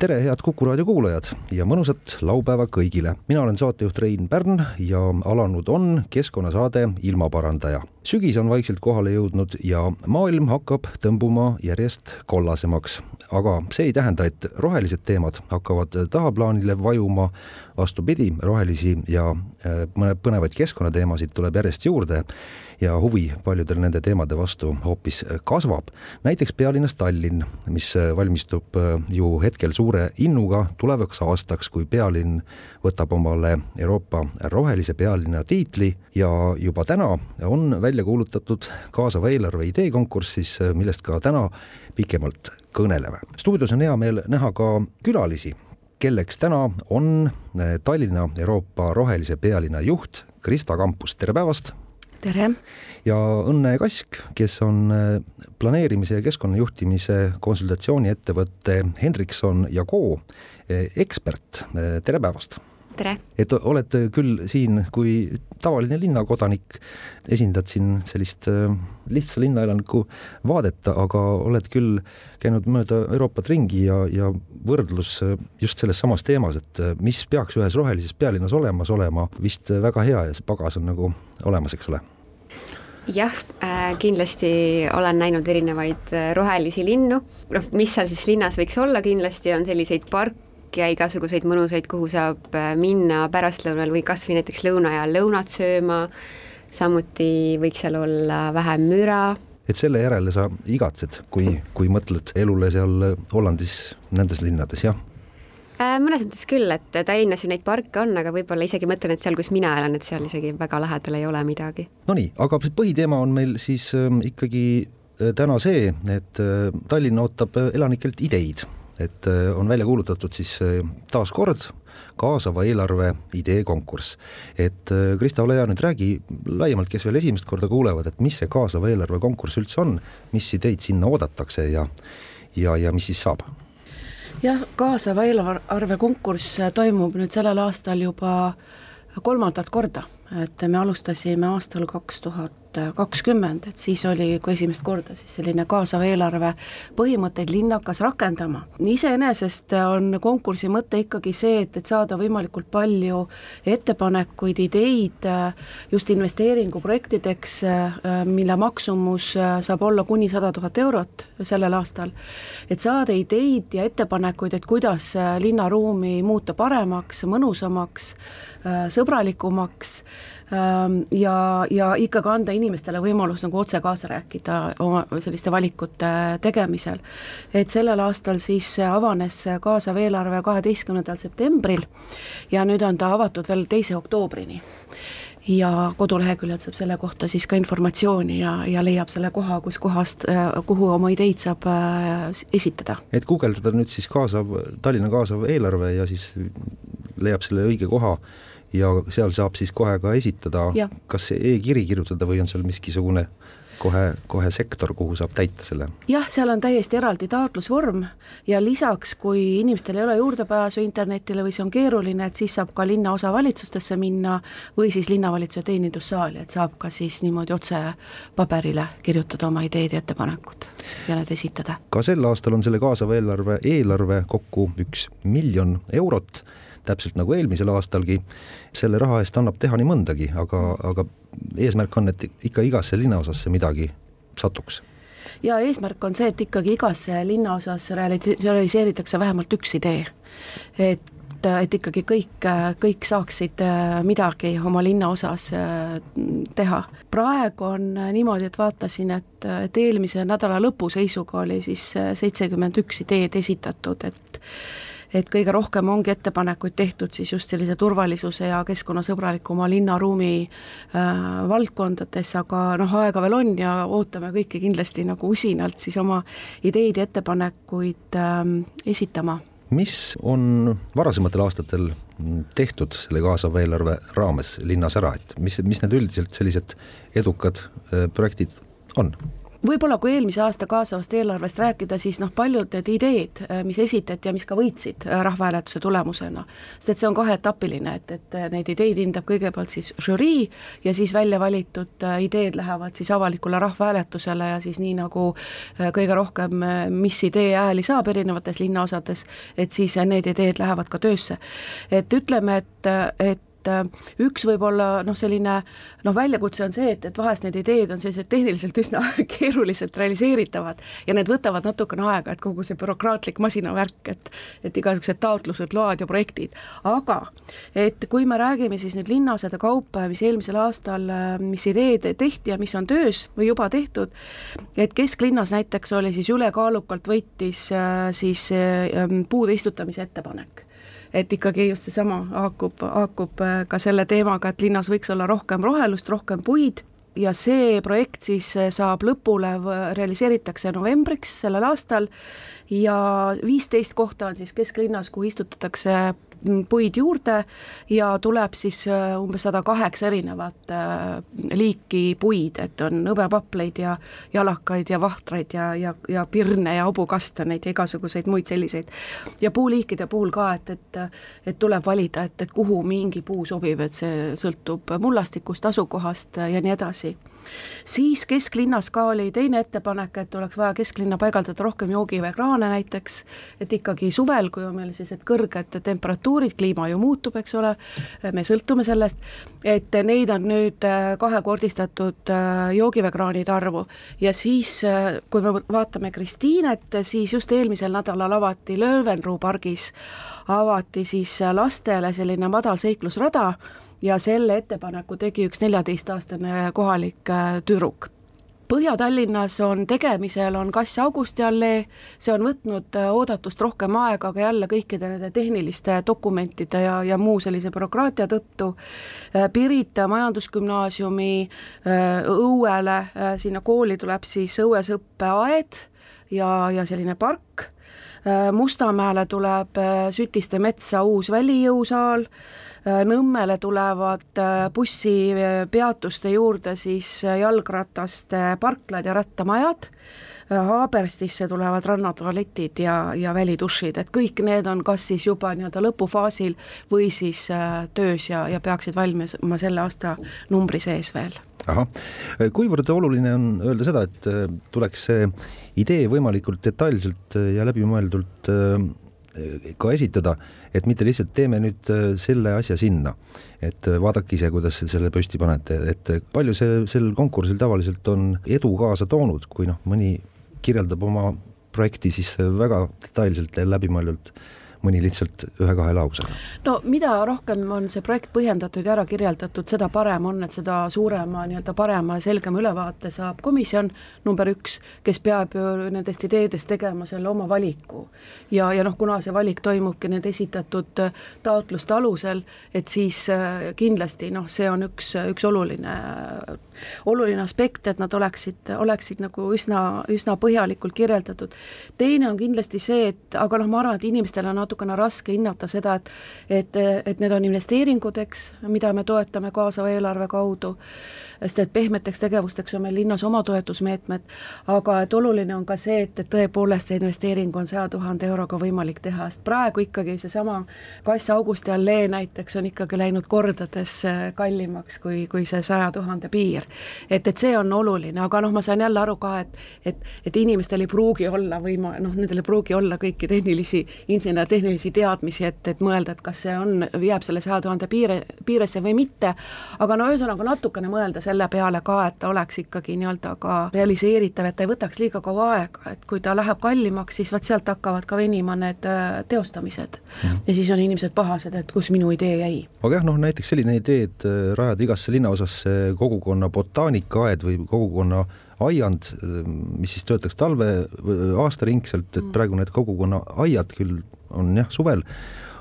tere, head Kuku raadio kuulajad ja mõnusat laupäeva kõigile. mina olen saatejuht Rein Pärn ja alanud on keskkonnasaade Ilmaparandaja. sügis on vaikselt kohale jõudnud ja maailm hakkab tõmbuma järjest kollasemaks. aga see ei tähenda, et rohelised teemad hakkavad tahaplaanile vajuma. Vastupidi, rohelisi ja äh, põnevaid keskkonnateemasid tuleb järjest juurde ja huvi paljudel nende teemade vastu hoopis kasvab. näiteks pealinnas Tallinn, mis valmistub äh, ju hetkel suure innuga tulevaks aastaks, kui pealinn võtab omale Euroopa rohelise pealinna tiitli ja juba täna on välja kuulutatud kaasava eelarve ideekonkurss siis, äh, millest ka täna pikemalt kõneleme. stuudios on hea meel näha ka külalisi kelleks täna on äh, Tallinna Euroopa rohelise pealinna juht Krista Kampus, tere päevast! tere! ja Õnne Kask, kes on äh, planeerimise ja keskkonnajuhtimise konsultatsiooniettevõtte Hendrikson ja Co äh, ekspert, tere päevast! Tere! et oled küll siin kui tavaline linnakodanik, esindad siin sellist lihtsa linnaelaniku vaadet, aga oled küll käinud mööda Euroopat ringi ja, ja võrdlus just selles samas teemas, et mis peaks ühes rohelises pealinnas olemas olema, vist väga hea ja see pagas on nagu olemas, eks ole jah äh,, kindlasti olen näinud erinevaid rohelisi linnu, noh, mis seal siis linnas võiks olla, kindlasti on selliseid parke ja igasuguseid mõnusaid, kuhu saab minna pärastlõunal või kas või näiteks lõuna ajal lõunat sööma, samuti võiks seal olla vähem müra. et selle järele sa igatsed, kui, kui mõtled elule seal Hollandis, nendes linnades, jah? Äh, mõnes mõttes küll, et Tallinnas ju neid parke on, aga võib-olla isegi mõtlen, et seal, kus mina elan, et seal isegi väga lähedal ei ole midagi. Nonii, aga põhiteema on meil siis ähm, ikkagi äh, täna see, et äh, Tallinn ootab elanikelt ideid, et on välja kuulutatud siis taaskord kaasava eelarve ideekonkurss. et Krista, ole hea, nüüd räägi laiemalt, kes veel esimest korda kuulevad, et mis see kaasava eelarve konkurss üldse on, mis ideid sinna oodatakse ja, ja, ja mis siis saab jah, kaasava eelarve konkurss toimub nüüd sellel aastal juba kolmandat korda, et me alustasime aastal kaks tuhat kakskümmend, et siis oli kui esimest korda siis selline kaasava eelarve põhimõtteid linn hakkas rakendama. iseenesest on konkursi mõte ikkagi see, et, et saada võimalikult palju ettepanekuid, ideid just investeeringuprojektideks, mille maksumus saab olla kuni sada tuhat eurot sellel aastal. et saada ideid ja ettepanekuid, et kuidas linnaruumi muuta paremaks, mõnusamaks, sõbralikumaks Ehm, ja, ja ikkagi anda inimestele võimalus nagu otse kaasa rääkida oma selliste valikute tegemisel. et sellel aastal siis avanes kaasav eelarve kaheteistkümnendal septembril ja nüüd on ta avatud veel teise oktoobrini ja koduleheküljelt saab selle kohta siis ka informatsiooni ja, ja leiab selle koha, kus kohast, kuhu oma ideid saab äh, esitada. et guugeldada nüüd siis kaasav, Tallinna kaasav eelarve ja siis leiab selle õige koha ja seal saab siis kohe ka esitada, kas e-kiri kirjutada või on seal miskisugune kohe, kohe sektor, kuhu saab täita selle? jah, seal on täiesti eraldi taotlusvorm ja lisaks, kui inimestel ei ole juurdepääsu internetile või see on keeruline, et siis saab ka linnaosavalitsustesse minna või siis linnavalitsuse teenindussaali, et saab ka siis niimoodi otse paberile kirjutada oma ideed ja ettepanekud ja need esitada. ka sel aastal on selle kaasava eelarve, eelarve kokku üks miljon eurot täpselt nagu eelmisel aastalgi. selle raha eest annab teha nii mõndagi, aga, aga eesmärk on, et ikka igasse linnaosasse midagi satuks ja eesmärk on see, et ikkagi igasse linnaosas realiseeritakse vähemalt üks idee. et et ikkagi kõik, kõik saaksid midagi oma linnaosas teha. praegu on niimoodi, et vaatasin, et, et eelmise nädala lõpu seisuga oli siis seitsekümmend üks ideed esitatud, et et kõige rohkem ongi ettepanekuid tehtud siis just sellise turvalisuse ja keskkonnasõbralikuma linnaruumi äh, valdkondades, aga noh, aega veel on ja ootame kõiki kindlasti nagu usinalt siis oma ideid ja ettepanekuid äh, esitama mis on varasematel aastatel tehtud selle kaasava eelarve raames linnas ära, et mis, mis need üldiselt sellised edukad äh, projektid on? Võib-olla kui eelmise aasta kaasavast eelarvest rääkida, siis noh, paljud need ideed, äh, mis esitati ja mis ka võitsid äh, rahvahääletuse tulemusena, sest et see on kaheetapiline, et, et äh, neid ideid hindab kõigepealt siis žürii ja siis välja valitud ideed lähevad siis avalikule rahvahääletusele ja siis nii nagu kõige rohkem, mis idee hääli saab erinevates linnaosades, et siis need ideed lähevad ka töösse. et ütleme, et, et et äh, üks võib-olla noh, selline noh, väljakutse on see, et, et vahest need ideed on sellised tehniliselt üsna keeruliselt realiseeritavad ja need võtavad natukene aega, et kogu see bürokraatlik masinavärk, et et igasugused taotlused, load ja projektid, aga et kui me räägime siis nüüd linnaosade kaupa, mis eelmisel aastal, äh, mis ideed tehti ja mis on töös või juba tehtud, et kesklinnas näiteks oli siis ülekaalukalt võitis äh, siis puude istutamise ettepanek et ikkagi just seesama haakub, haakub äh, ka selle teemaga, et linnas võiks olla rohkem rohelust, rohkem puid. Ja see projekt siis äh, saab lõpule, realiseeritakse novembriks sellel aastal. Ja viisteist kohta on siis kesklinnas, kuhu istutatakse puid juurde ja tuleb siis äh, umbes sada kaheksa erinevat äh, liiki puid, et on hõbepapleid ja jalakaid ja vahtraid ja, ja, ja pirne ja hobukastaneid ja igasuguseid muid selliseid. ja puuliikide puhul ka, et, et, et tuleb valida, et, et kuhu mingi puu sobib, et see sõltub mullastikust, asukohast ja nii edasi siis kesklinnas ka oli teine ettepanek, et oleks vaja kesklinna paigaldada rohkem joogiveekraane näiteks, et ikkagi suvel, kui on meil sellised kõrged temperatuurid, kliima ju muutub, eks ole, me sõltume sellest, et neid on nüüd äh, kahekordistatud äh, joogiveekraanide arvu. Ja siis, äh, kui me vaatame Kristiinet, siis just eelmisel nädalal avati Löwenruu pargis, avati siis lastele selline madalseiklusrada, ja selle ettepaneku tegi üks neljateistaastane kohalik äh, tüdruk Põhja-Tallinnas on tegemisel, on Kass Augusti allee, see on võtnud äh, oodatust rohkem aega, aga jälle kõikide nende tehniliste dokumentide ja, ja muu sellise bürokraatia tõttu. Äh, Pirita Majandusgümnaasiumi õuele, sinna kooli tuleb siis õuesõppeaed ja, ja selline park, Mustamäele tuleb Sütiste metsa uus välijõusaal Nõmmele tulevad äh, bussipeatuste juurde siis äh, jalgrataste parklad ja rattamajad, Haaberstisse tulevad rannatualetid ja, ja välitušid, et kõik need on kas siis juba nii-öelda lõpufaasil või siis töös ja, ja peaksid valmis selle aasta numbri sees veel. Ahah, kuivõrd oluline on öelda seda, et tuleks see idee võimalikult detailselt ja läbimõeldult ka esitada, et mitte lihtsalt teeme nüüd äh, selle asja sinna, et äh, vaadake ise, kuidas selle püsti panete, et palju see sel konkursil tavaliselt on edu kaasa toonud, kui noh, mõni kirjeldab oma projekti siis väga detailselt ja läbimõeldult mõni lihtsalt ühe-kahe lausega? no mida rohkem on see projekt põhjendatud ja ära kirjeldatud, seda parem on, et seda suurema nii-öelda parema ja selgema ülevaate saab komisjon number üks, kes peab ju nendest ideedest tegema selle oma valiku. ja, ja noh, kuna see valik toimubki nende esitatud taotluste alusel, et siis äh, kindlasti noh, see on üks, üks oluline oluline aspekt, et nad oleksid, oleksid nagu üsna, üsna põhjalikult kirjeldatud. teine on kindlasti see, et aga noh, ma arvan, et inimestel on natukene raske hinnata seda, et et, et need on investeeringud, eks, mida me toetame kaasava eelarve kaudu, sest et pehmeteks tegevusteks on meil linnas oma toetusmeetmed, aga et oluline on ka see, et, et tõepoolest see investeering on saja tuhande euroga võimalik teha, sest praegu ikkagi seesama Kass Augusti allee näiteks on ikkagi läinud kordades äh, kallimaks kui, kui see saja tuhande piir. Et, et see on oluline, aga noh, ma saan jälle aru ka, et et, et inimestel ei pruugi olla võima-, noh, nendel ei pruugi olla kõiki tehnilisi, insener-tehnilisi teadmisi, et, et mõelda, et kas see on, jääb selle saja tuhande piire, piiresse või mitte, aga no ühesõnaga natukene mõelda selle peale ka, et ta oleks ikkagi nii-öelda ka realiseeritav, et ta ei võtaks liiga kaua aega, et kui ta läheb kallimaks, siis vaat sealt hakkavad ka venima need äh, teostamised mm.. ja siis on inimesed pahased, et kus minu idee jäi. aga jah, noh näiteks selline idee, et äh, rajada igasse linnaosasse kogukonna botaanikaaed või kogukonna aiand, mis siis töötaks talve, aastaringselt, et Mm. praegu need kogukonna aiad küll on jah, suvel,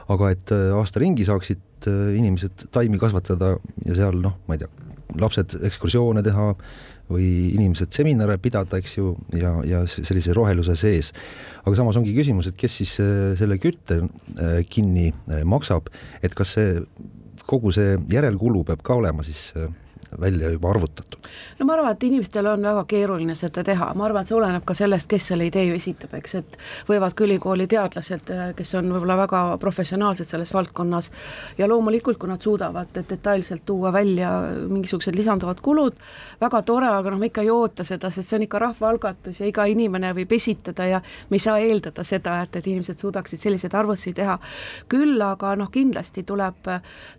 aga et äh, aasta ringi saaksid äh, inimesed taimi kasvatada ja seal noh, ma ei tea, lapsed ekskursioone teha või inimesed seminare pidada, eks ju, ja, ja sellise roheluse sees. aga samas ongi küsimus, et kes siis äh, selle kütte kinni maksab, et kas see, kogu see järelkulu peab ka olema siis välja juba arvutatud. no ma arvan, et inimestel on väga keeruline seda teha, ma arvan, et see oleneb ka sellest, kes selle idee ju esitab, eks, et võivad ka ülikooli teadlased, kes on võib-olla väga professionaalsed selles valdkonnas ja loomulikult, kui nad suudavad detailselt tuua välja mingisugused lisanduvad kulud, väga tore, aga noh, me ikka ei oota seda, sest see on ikka rahvaalgatus ja iga inimene võib esitada ja me ei saa eeldada seda, et, et inimesed suudaksid selliseid arvutusi teha. küll aga noh, kindlasti tuleb,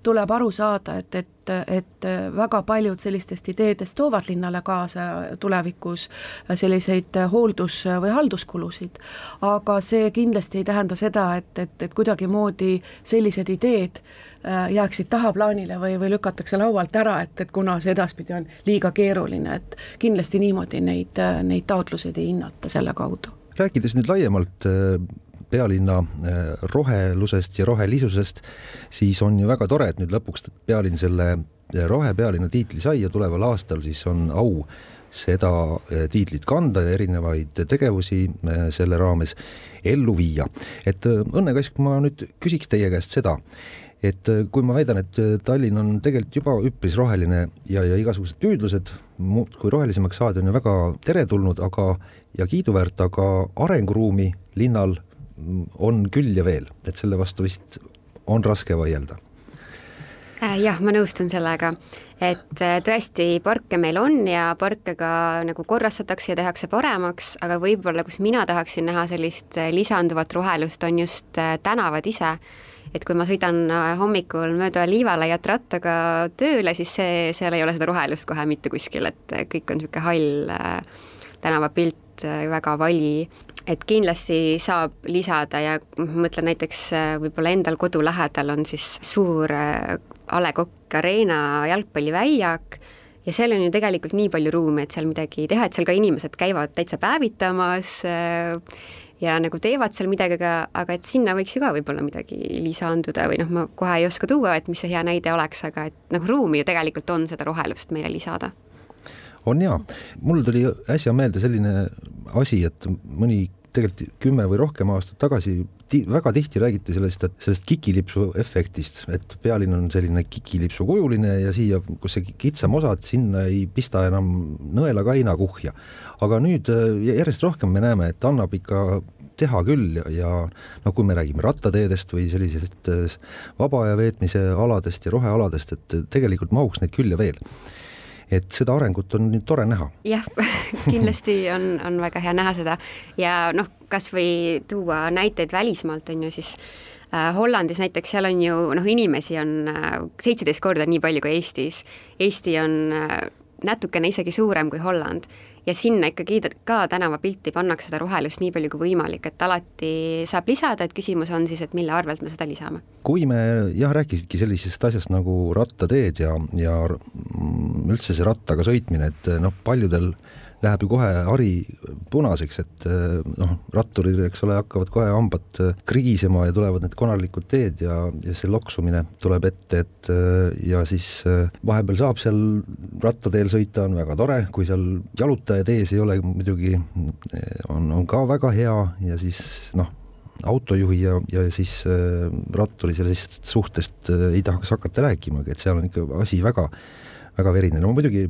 tuleb aru saada, et, et et väga paljud sellistest ideedest toovad linnale kaasa tulevikus selliseid hooldus- või halduskulusid. aga see kindlasti ei tähenda seda, et, et, et kuidagimoodi sellised ideed äh, jääksid tahaplaanile või, või lükatakse laualt ära, et, et kuna see edaspidi on liiga keeruline, et kindlasti niimoodi neid, neid taotluseid ei hinnata selle kaudu. rääkides nüüd laiemalt äh, pealinna äh, rohelusest ja rohelisusest, siis on ju väga tore, et nüüd lõpuks pealinn selle äh, rohepealinna tiitli sai ja tuleval aastal siis on au seda äh, tiitlit kanda ja erinevaid tegevusi selle raames ellu viia. et Õnne Kask, ma nüüd küsiks teie käest seda, et kui ma väidan, et Tallinn on tegelikult juba üpris roheline ja, ja igasugused püüdlused muudkui rohelisemaks saada on ju väga teretulnud, aga ja kiiduväärt, aga arenguruumi linnal on küll ja veel, et selle vastu vist on raske vaielda jah, ma nõustun sellega, et äh, tõesti, parke meil on ja parke ka nagu korrastatakse ja tehakse paremaks, aga võib-olla, kus mina tahaksin näha sellist äh, lisanduvat rohelust, on just äh, tänavad ise. et kui ma sõidan hommikul mööda Liivalaiat rattaga tööle, siis see, seal ei ole seda rohelust kohe mitte kuskil, et kõik on niisugune hall tänavapilt, väga vali, et kindlasti saab lisada ja mõtlen näiteks võib-olla endal kodu lähedal on siis suur A Le Coq Arena jalgpalliväljak ja seal on ju tegelikult nii palju ruumi, et seal midagi teha, et seal ka inimesed käivad täitsa päevitamas ja nagu teevad seal midagi, aga, aga et sinna võiks ju ka võib-olla midagi lisanduda või noh, ma kohe ei oska tuua, et mis see hea näide oleks, aga et nagu ruumi ju tegelikult on seda rohelust meile lisada on jaa, mul tuli äsja meelde selline asi, et mõni tegelikult kümme või rohkem aastat tagasi ti, väga tihti räägiti sellest, et sellest kikilipsu efektist, et pealinn on selline kikilipsu kujuline ja siia, kus see kitsam osa, et sinna ei pista enam nõela kaina kuhja. aga nüüd järjest rohkem me näeme, et annab ikka teha küll ja, ja no kui me räägime rattateedest või sellisest vaba aja veetmise aladest ja rohealadest, et tegelikult mahuks neid küll ja veel et seda arengut on tore näha. jah kindlasti on, on väga hea näha seda ja noh, kas või tuua näiteid välismaalt, on ju siis äh, Hollandis näiteks, seal on ju noh, inimesi on seitseteist äh, korda nii palju kui Eestis. Eesti on äh, natukene isegi suurem kui Holland ja sinna ikkagi ka tänavapilti pannakse seda rohelust nii palju kui võimalik, et alati saab lisada, et küsimus on siis, et mille arvelt me seda lisame. kui me jah, rääkisidki sellisest asjast nagu rattateed ja, ja üldse see rattaga sõitmine, et noh, paljudel läheb ju kohe hari punaseks, et noh, ratturil, eks ole, hakkavad kohe hambad krigisema ja tulevad need konarlikud teed ja, ja see loksumine tuleb ette, et ja siis vahepeal saab seal rattateel sõita, on väga tore, kui seal jalutajad ees ei ole, muidugi on, on ka väga hea ja siis noh, autojuhi ja, ja siis äh, ratturi sellisest suhtest äh, ei tahaks hakata rääkimagi, et seal on ikka asi väga, väga verine, no ma muidugi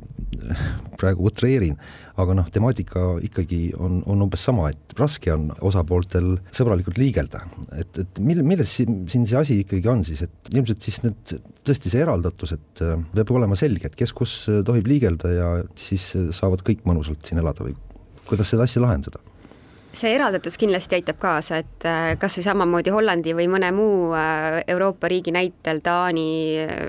praegu utreerin, aga noh, temaatika ikkagi on, on umbes sama, et raske on osapooltel sõbralikult liigelda, et, et mil-, milles siin, siin see asi ikkagi on siis, et ilmselt siis nüüd tõesti see eraldatus, et äh, peab olema selge, et kes kus tohib liigelda ja siis saavad kõik mõnusalt siin elada või kuidas seda asja lahendada see eraldatus kindlasti aitab kaasa, et kas või samamoodi Hollandi või mõne muu Euroopa riigi näitel, Taani,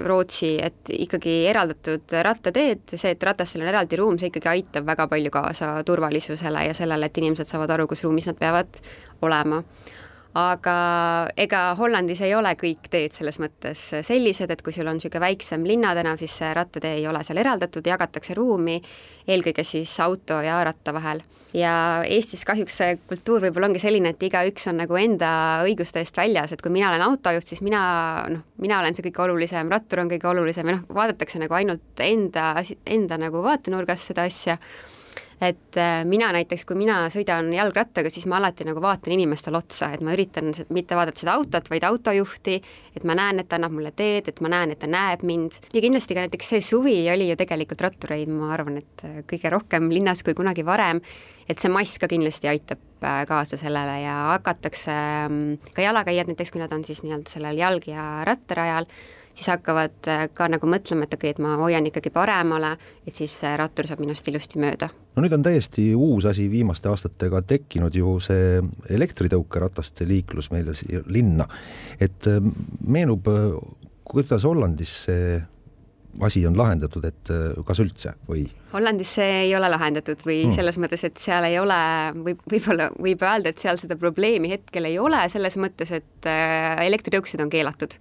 Rootsi, et ikkagi eraldatud rattateed, see, et ratastel on eraldi ruum, see ikkagi aitab väga palju kaasa turvalisusele ja sellele, et inimesed saavad aru, kus ruumis nad peavad olema. Aga ega Hollandis ei ole kõik teed selles mõttes sellised, et kui sul on niisugune väiksem linnatänav, siis see rattatee ei ole seal eraldatud, jagatakse ruumi eelkõige siis auto ja ratta vahel. ja Eestis kahjuks see kultuur võib-olla ongi selline, et igaüks on nagu enda õiguste eest väljas, et kui mina olen autojuht, siis mina noh, mina olen see kõige olulisem, rattur on kõige olulisem ja noh, vaadatakse nagu ainult enda, enda nagu vaatenurgast seda asja et äh, mina näiteks, kui mina sõidan jalgrattaga, siis ma alati nagu vaatan inimestele otsa, et ma üritan mitte vaadata seda autot, vaid autojuhti, et ma näen, et ta annab mulle teed, et ma näen, et ta näeb mind. Ja kindlasti ka näiteks see suvi oli ju tegelikult rattureid, ma arvan, et äh, kõige rohkem linnas kui kunagi varem, et see mass ka kindlasti aitab äh, kaasa sellele ja hakatakse mm, ka jalakäijad näiteks, kui nad on siis nii-öelda sellel jalg- ja rattarajal, siis hakkavad äh, ka nagu mõtlema, et okei okay,, et ma hoian ikkagi paremale, et siis rattur saab minust ilusti mööda. no nüüd on täiesti uus asi viimaste aastatega tekkinud ju see elektritõukerataste liiklus meile siia linna, et äh, meenub, äh, kuidas Hollandis see asi on lahendatud, et kas üldse või? Hollandis see ei ole lahendatud või hmm. selles mõttes, et seal ei ole, võib, võib-olla võib öelda, et seal seda probleemi hetkel ei ole, selles mõttes, et elektritõuksid on keelatud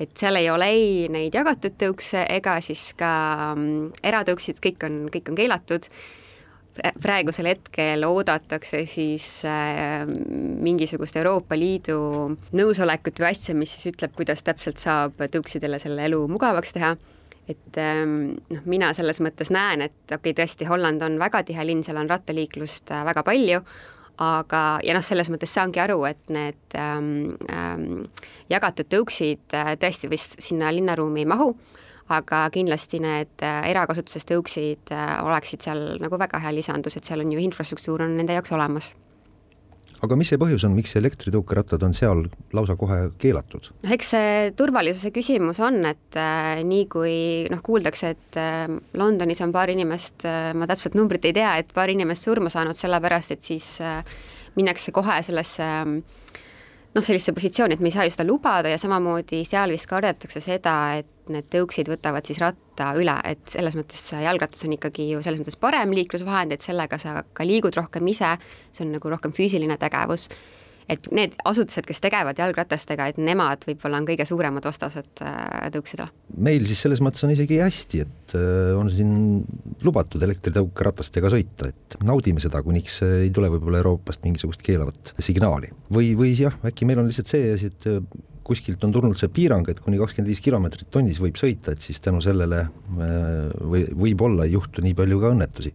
et seal ei ole ei neid jagatud tõukse ega siis ka mm, eratõuksid, kõik on, kõik on keelatud praegusel hetkel oodatakse siis äh, mingisugust Euroopa Liidu nõusolekut või asja, mis siis ütleb, kuidas täpselt saab tõuksidele selle elu mugavaks teha. et ähm, noh, mina selles mõttes näen, et okei okay,, tõesti, Holland on väga tihe linn, seal on rattaliiklust äh, väga palju, aga, ja noh, selles mõttes saangi aru, et need ähm, ähm, jagatud tõuksid äh, tõesti vist sinna linnaruumi ei mahu, aga kindlasti need äh, erakasutuses tõuksid äh, oleksid seal nagu väga hea lisandus, et seal on ju infrastruktuur on nende jaoks olemas aga mis see põhjus on, miks elektritõukerattad on seal lausa kohe keelatud? noh, eks see turvalisuse küsimus on, et äh, nii kui noh, kuuldakse, et äh, Londonis on paar inimest äh,, ma täpselt numbrit ei tea, et paar inimest surma saanud sellepärast, et siis äh, minnakse kohe sellesse äh, noh, sellisesse positsiooni, et me ei saa ju seda lubada ja samamoodi seal vist kardetakse seda, et need tõuksid võtavad siis ratta üle, et selles mõttes jalgratas on ikkagi ju selles mõttes parem liiklusvahend, et sellega sa ka liigud rohkem ise, see on nagu rohkem füüsiline tegevus et need asutused, kes tegelevad jalgratastega, et nemad võib-olla on kõige suuremad vastased äh, tõuksidele. meil siis selles mõttes on isegi hästi, et äh, on siin lubatud elektritõukeratastega sõita, et naudime seda, kuniks ei tule võib-olla Euroopast mingisugust keelavat signaali. või, või jah, äkki meil on lihtsalt see asi, et äh, kuskilt on tulnud see piirang, et kuni kakskümmend viis kilomeetrit tunnis võib sõita, et siis tänu sellele või võib-olla ei juhtu nii palju ka õnnetusi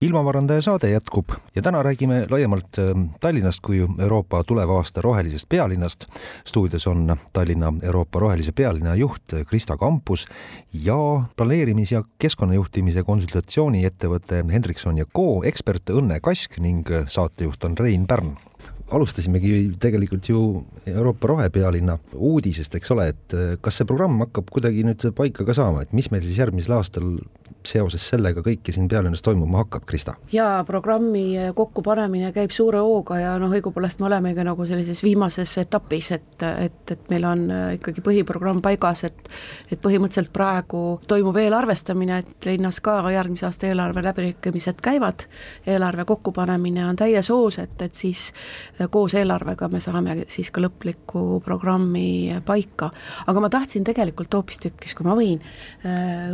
ilmavarandaja saade jätkub ja täna räägime laiemalt ähm, Tallinnast kui Euroopa tuleva aasta rohelisest pealinnast. stuudios on Tallinna Euroopa rohelise pealinna juht Krista Kampus ja planeerimis- ja keskkonnajuhtimise konsultatsiooniettevõtte Hendrikson ja Co ekspert Õnne Kask ning saatejuht on Rein Pärn alustasimegi tegelikult ju Euroopa rohepealinna uudisest, eks ole, et kas see programm hakkab kuidagi nüüd paika ka saama, et mis meil siis järgmisel aastal seoses sellega kõike siin pealinnas toimuma hakkab, Krista? jaa, programmi kokkupanemine käib suure hooga ja noh, õigupoolest me olemegi nagu sellises viimases etapis, et, et, et meil on ikkagi põhiprogramm paigas, et et põhimõtteliselt praegu toimub eelarvestamine, et linnas ka järgmise aasta eelarve läbirääkimised käivad, eelarve kokkupanemine on täies hoos, et, et siis koos eelarvega me saame siis ka lõpliku programmi paika. aga ma tahtsin tegelikult hoopistükkis, kui ma võin,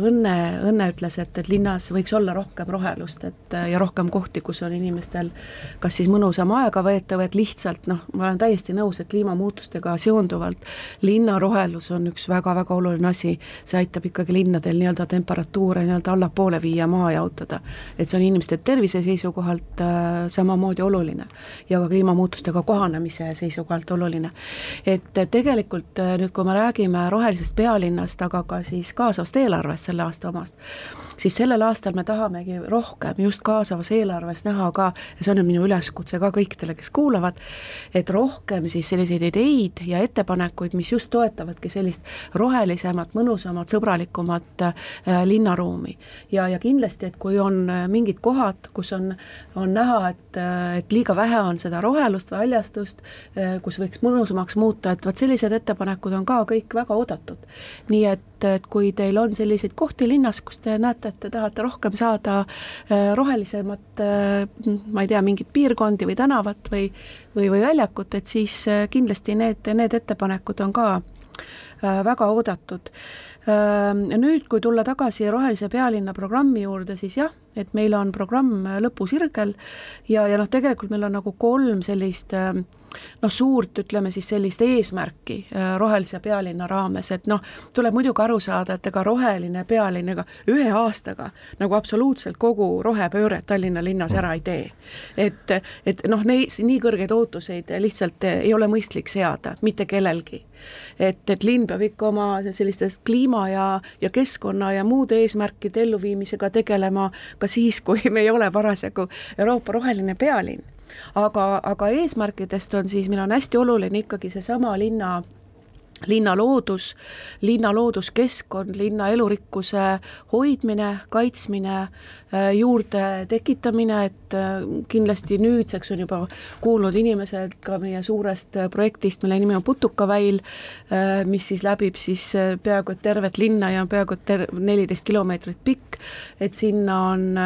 Õnne, Õnne ütles, et, et linnas võiks olla rohkem rohelust, et ja rohkem kohti, kus on inimestel kas siis mõnusam aega veeta või et lihtsalt noh, ma olen täiesti nõus, et kliimamuutustega seonduvalt linna rohelus on üks väga-väga oluline asi, see aitab ikkagi linnadel nii-öelda temperatuure nii-öelda allapoole viia, maha jahutada. et see on inimeste tervise seisukohalt äh, samamoodi oluline ja ka kliimamuutustega kohanemise seisukohalt oluline. et tegelikult äh, nüüd, kui me räägime rohelisest pealinnast, aga ka siis kaasavast eelarvest selle aasta omast, siis sellel aastal me tahamegi rohkem just kaasavas eelarves näha ka, ja see on minu üleskutse ka kõikidele, kes kuulavad, et rohkem siis selliseid ideid ja ettepanekuid, mis just toetavadki sellist rohelisemat, mõnusamat, sõbralikumat äh, linnaruumi. ja, ja kindlasti, et kui on äh, mingid kohad, kus on, on näha, et, äh, et liiga vähe on seda rohelust või haljastust, kus võiks mõnusamaks muuta, et vot sellised ettepanekud on ka kõik väga oodatud. nii et et kui teil on selliseid kohti linnas, kus te näete, et te tahate rohkem saada äh, rohelisemat, äh, ma ei tea, mingit piirkondi või tänavat või või, või väljakut, et siis äh, kindlasti need, need ettepanekud on ka väga oodatud. Nüüd, kui tulla tagasi Rohelise pealinna programmi juurde, siis jah, et meil on programm lõpusirgel ja, ja noh, tegelikult meil on nagu kolm sellist äh, noh, suurt, ütleme siis sellist eesmärki äh, rohelise pealinna raames, et noh, tuleb muidugi aru saada, et ega roheline pealinn ega ühe aastaga nagu absoluutselt kogu rohepööret Tallinna linnas ära ei tee. et, et noh, neis nii kõrgeid ootuseid lihtsalt ei ole mõistlik seada mitte kellelgi. et, et linn peab ikka oma sellistest kliima ja, ja keskkonna ja muude eesmärkide elluviimisega tegelema ka siis, kui me ei ole parasjagu Euroopa roheline pealinn aga, aga eesmärkidest on siis, meil on hästi oluline ikkagi seesama linna linna loodus, linna looduskeskkond, linna elurikkuse hoidmine, kaitsmine, juurde tekitamine, et äh, kindlasti nüüdseks on juba kuulnud inimesed ka meie suurest äh, projektist, mille nimi on Putukaväil, mis siis läbib siis peaaegu et tervet linna ja peaaegu et ter-, neliteist kilomeetrit pikk, et sinna on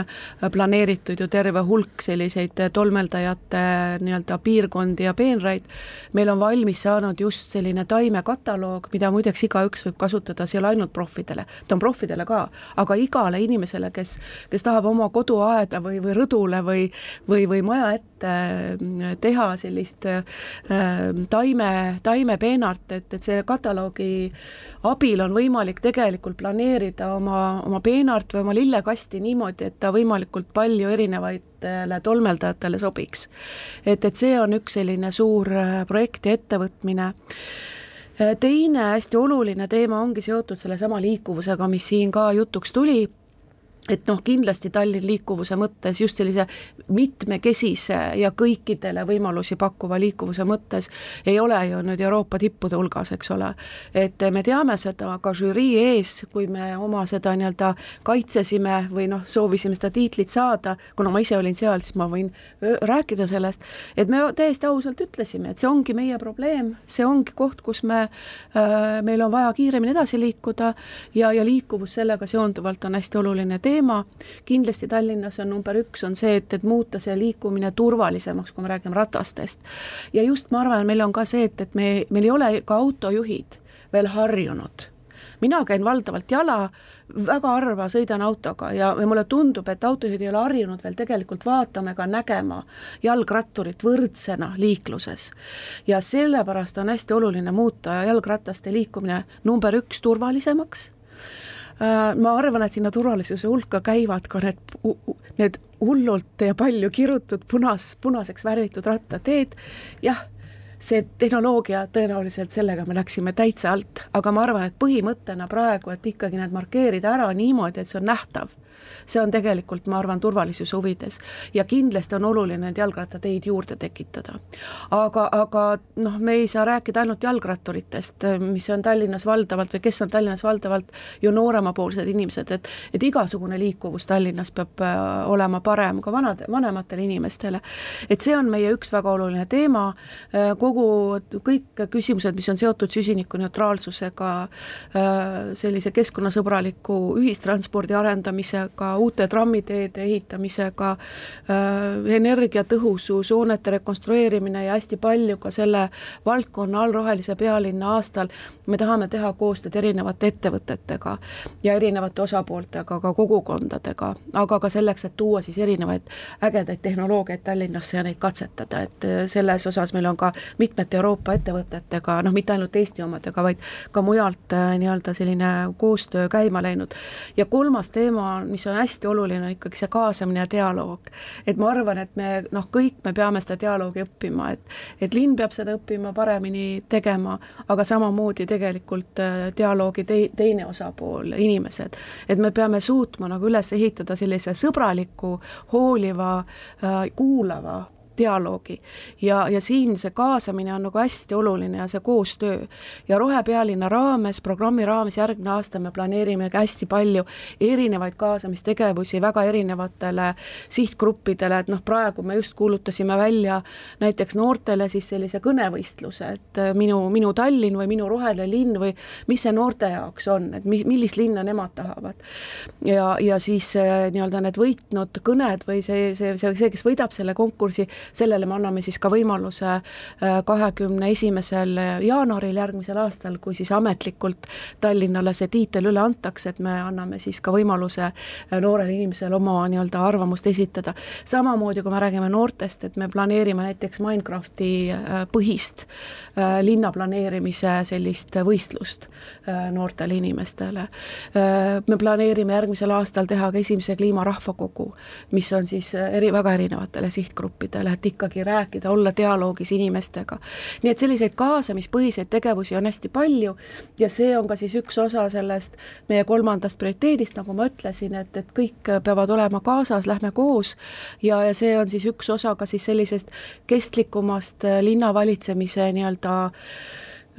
planeeritud ju terve hulk selliseid tolmeldajate nii-öelda piirkondi ja peenraid, meil on valmis saanud just selline taimekatt, kataloog, mida muideks igaüks võib kasutada, see ei ole ainult proffidele, ta on proffidele ka, aga igale inimesele, kes, kes tahab oma koduaeda või, või rõdule või, või, või maja ette mm, teha sellist äh, taime, taimepeenart, et, et selle kataloogi abil on võimalik tegelikult planeerida oma, oma peenart või oma lillekasti niimoodi, et ta võimalikult palju erinevaitele tolmeldajatele sobiks. et, et see on üks selline suur äh, projekt ja ettevõtmine Äh, teine hästi oluline teema ongi seotud sellesama liikuvusega, mis siin ka jutuks tuli et noh, kindlasti Tallinn liikuvuse mõttes just sellise mitmekesise ja kõikidele võimalusi pakkuva liikuvuse mõttes ei ole ju nüüd Euroopa tippude hulgas, eks ole. et me teame seda ka žürii ees, kui me oma seda nii-öelda kaitsesime või noh, soovisime seda tiitlit saada, kuna ma ise olin seal, siis ma võin rääkida sellest, et me täiesti ausalt ütlesime, et see ongi meie probleem, see ongi koht, kus me äh,, meil on vaja kiiremini edasi liikuda ja, ja liikuvus sellega seonduvalt on hästi oluline teema, teema, kindlasti Tallinnas on number üks, on see, et, et muuta see liikumine turvalisemaks, kui me räägime ratastest. ja just ma arvan, meil on ka see, et, et me, meil ei ole ka autojuhid veel harjunud mina käin valdavalt jala, väga harva sõidan autoga ja, ja mulle tundub, et autojuhid ei ole harjunud veel tegelikult vaatama ega nägema jalgratturit võrdsena liikluses. ja sellepärast on hästi oluline muuta jalgrataste liikumine number üks turvalisemaks ma arvan, et sinna turvalisuse hulka käivad ka need, need hullult ja palju kirutud punas, punaseks värvitud rattateed, jah, see tehnoloogia tõenäoliselt sellega me läksime täitsa alt, aga ma arvan, et põhimõttena praegu, et ikkagi need markeerida ära niimoodi, et see on nähtav see on tegelikult, ma arvan, turvalisuse huvides. ja kindlasti on oluline neid jalgrattateid juurde tekitada. aga, aga noh, me ei saa rääkida ainult jalgratturitest, mis on Tallinnas valdavalt või kes on Tallinnas valdavalt ju nooremapoolsed inimesed, et et igasugune liikuvus Tallinnas peab äh, olema parem ka vanade, vanematele inimestele. et see on meie üks väga oluline teema, äh, kogu, kõik küsimused, mis on seotud süsinikuneutraalsusega, äh, sellise keskkonnasõbraliku ühistranspordi arendamisega, uute trammiteede ehitamisega, äh, energiatõhusus, hoonete rekonstrueerimine ja hästi palju ka selle valdkonna all Rohelise pealinna aastal me tahame teha koostööd erinevate ettevõtetega ja erinevate osapooltega, ka kogukondadega, aga ka selleks, et tuua siis erinevaid ägedaid tehnoloogiaid Tallinnasse ja neid katsetada, et äh, selles osas meil on ka mitmete Euroopa ettevõtetega, noh, mitte ainult Eesti omadega, vaid ka mujalt äh, nii-öelda selline koostöö käima läinud. ja kolmas teema, mis on hästi oluline, on ikkagi see kaasamine ja dialoog. et ma arvan, et me noh, kõik me peame seda dialoogi õppima, et et linn peab seda õppima paremini tegema, aga samamoodi tegelikult äh, dialoogi tei-, teine osapool, inimesed. et me peame suutma nagu üles ehitada sellise sõbraliku, hooliva, äh, kuulava dialoogi. ja, ja siin see kaasamine on nagu hästi oluline ja see koostöö. ja Rohepealinna raames, programmi raames järgmine aasta me planeerime hästi palju erinevaid kaasamistegevusi väga erinevatele sihtgruppidele, et noh, praegu me just kuulutasime välja näiteks noortele siis sellise kõnevõistluse, et äh, minu, minu Tallinn või minu roheline linn või mis see noorte jaoks on, et mi-, millist linna nemad tahavad. ja, ja siis äh, nii-öelda need võitnud kõned või see, see, see, see, kes võidab selle konkursi, sellele me anname siis ka võimaluse äh, kahekümne esimesel jaanuaril järgmisel aastal, kui siis ametlikult Tallinnale see tiitel üle antakse, et me anname siis ka võimaluse äh, noorele inimesele oma nii-öelda arvamust esitada. samamoodi, kui me räägime noortest, et me planeerime näiteks Minecrafti äh, põhist linna planeerimise sellist võistlust noortele inimestele. me planeerime järgmisel aastal teha ka esimese kliimarahvakogu, mis on siis eri, väga erinevatele sihtgruppidele, et ikkagi rääkida, olla dialoogis inimestega. nii et selliseid kaasamispõhiseid tegevusi on hästi palju ja see on ka siis üks osa sellest meie kolmandast prioriteedist, nagu ma ütlesin, et, et kõik peavad olema kaasas, lähme koos ja, ja see on siis üks osa ka siis sellisest kestlikumast linnavalitsemise nii-öelda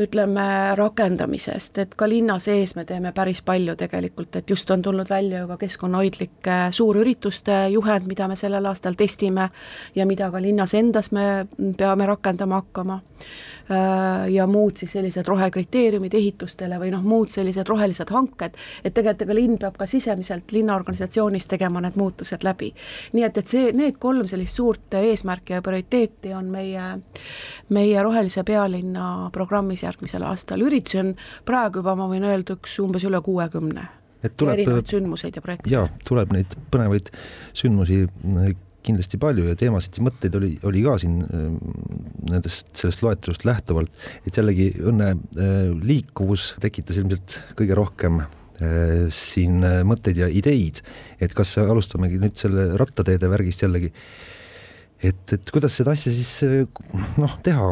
ütleme, rakendamisest, et ka linna sees me teeme päris palju tegelikult, et just on tulnud välja ju ka keskkonnahoidlike suurürituste juhend, mida me sellel aastal testime ja mida ka linnas endas me peame rakendama hakkama. Äh, ja muud siis sellised rohekriteeriumid ehitustele või noh, muud sellised rohelised hanked, et tegelikult ega linn peab ka sisemiselt linnaorganisatsioonis tegema need muutused läbi. nii et, et see, need kolm sellist suurt eesmärki ja prioriteeti on meie, meie Rohelise pealinna programmis järgmisel aastal, üritusi on praegu juba, ma võin öelda, üks umbes üle kuuekümne. Et tuleb erinevaid sündmuseid ja projekte. jaa, tuleb neid põnevaid sündmusi kindlasti palju ja teemasid ja mõtteid oli, oli ka siin ähm, nendest, sellest loetelust lähtuvalt, et jällegi õnne äh, liikuvus tekitas ilmselt kõige rohkem siin mõtteid ja ideid, et kas alustamegi nüüd selle rattateede värgist jällegi, et, et kuidas seda asja siis noh, teha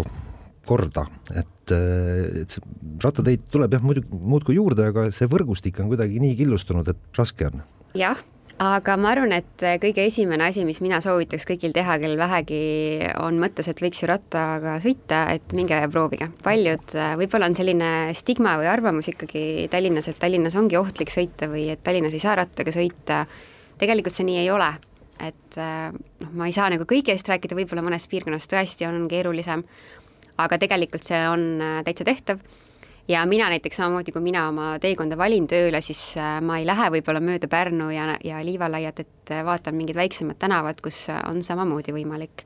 korda, et, et see rattateid tuleb jah, muidu muudkui juurde, aga see võrgustik on kuidagi nii killustunud, et raske on. jah aga ma arvan, et kõige esimene asi, mis mina soovitaks kõigil teha, kel vähegi on mõttes, et võiks ju rattaga sõita, et minge proovige. paljud, võib-olla on selline stigma või arvamus ikkagi Tallinnas, et Tallinnas ongi ohtlik sõita või et Tallinnas ei saa rattaga sõita. tegelikult see nii ei ole. et noh, ma ei saa nagu kõige eest rääkida, võib-olla mõnes piirkonnas tõesti on keerulisem, aga tegelikult see on täitsa tehtav ja mina näiteks samamoodi, kui mina oma teekonda valin tööle, siis äh, ma ei lähe võib-olla mööda Pärnu ja, ja Liivalaiat, et äh, vaatan mingid väiksemad tänavad, kus äh, on samamoodi võimalik.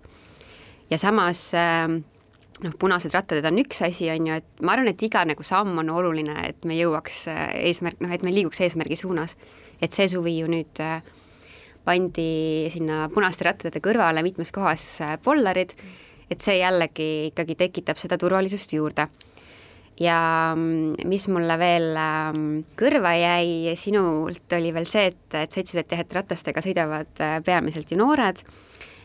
ja samas noh, punased rattateed on üks asi, on ju, et ma arvan, et iga nagu samm on oluline, et me jõuaks eesmärk, noh, et me liiguks eesmärgi suunas. et see suvi ju nüüd pandi sinna punaste rattateede kõrvale mitmes kohas pollarid, et see jällegi ikkagi tekitab seda turvalisust juurde. Ja mm, mis mulle veel ähm, kõrva jäi sinult, oli veel see, et, et sa ütlesid, et jah, et ratastega sõidavad äh, peamiselt ju noored,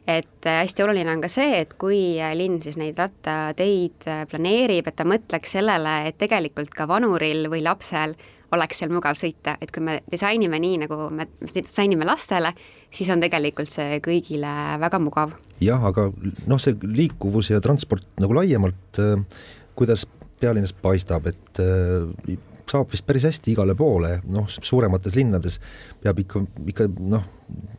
et äh, hästi oluline on ka see, et kui äh, linn siis neid rattateid planeerib, et ta mõtleks sellele, et tegelikult ka vanuril või lapsel oleks seal mugav sõita, et kui me disainime nii, nagu me disainime lastele, siis on tegelikult see kõigile väga mugav. jah, aga noh, see liikuvus ja transport nagu laiemalt, kuidas pealinnas paistab, et äh, saab vist päris hästi igale poole, noh, suuremates linnades peab ikka, ikka noh,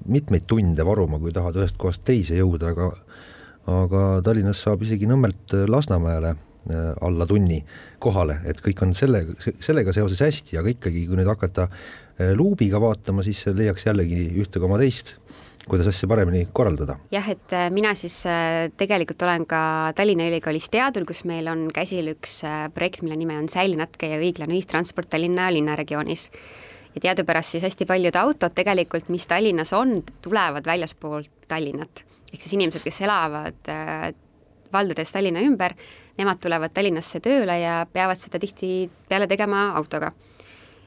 mitmeid tunde varuma, kui tahad ühest kohast teise jõuda, aga aga Tallinnas saab isegi Nõmmelt Lasnamäele äh, alla tunni kohale, et kõik on selle, sellega seoses hästi, aga ikkagi, kui nüüd hakata äh, luubiga vaatama, siis leiaks jällegi ühte koma teist kuidas asja paremini korraldada? jah, et äh, mina siis äh, tegelikult olen ka Tallinna Ülikoolis teadur, kus meil on käsil üks äh, projekt, mille nimi on Säilinatke ja õiglane ühistransport Tallinna linnaregioonis. ja teadupärast siis hästi paljud autod tegelikult, mis Tallinnas on, tulevad väljaspoolt Tallinnat. ehk siis inimesed, kes elavad valdades Tallinna ümber, nemad tulevad Tallinnasse tööle ja peavad seda tihtipeale tegema autoga.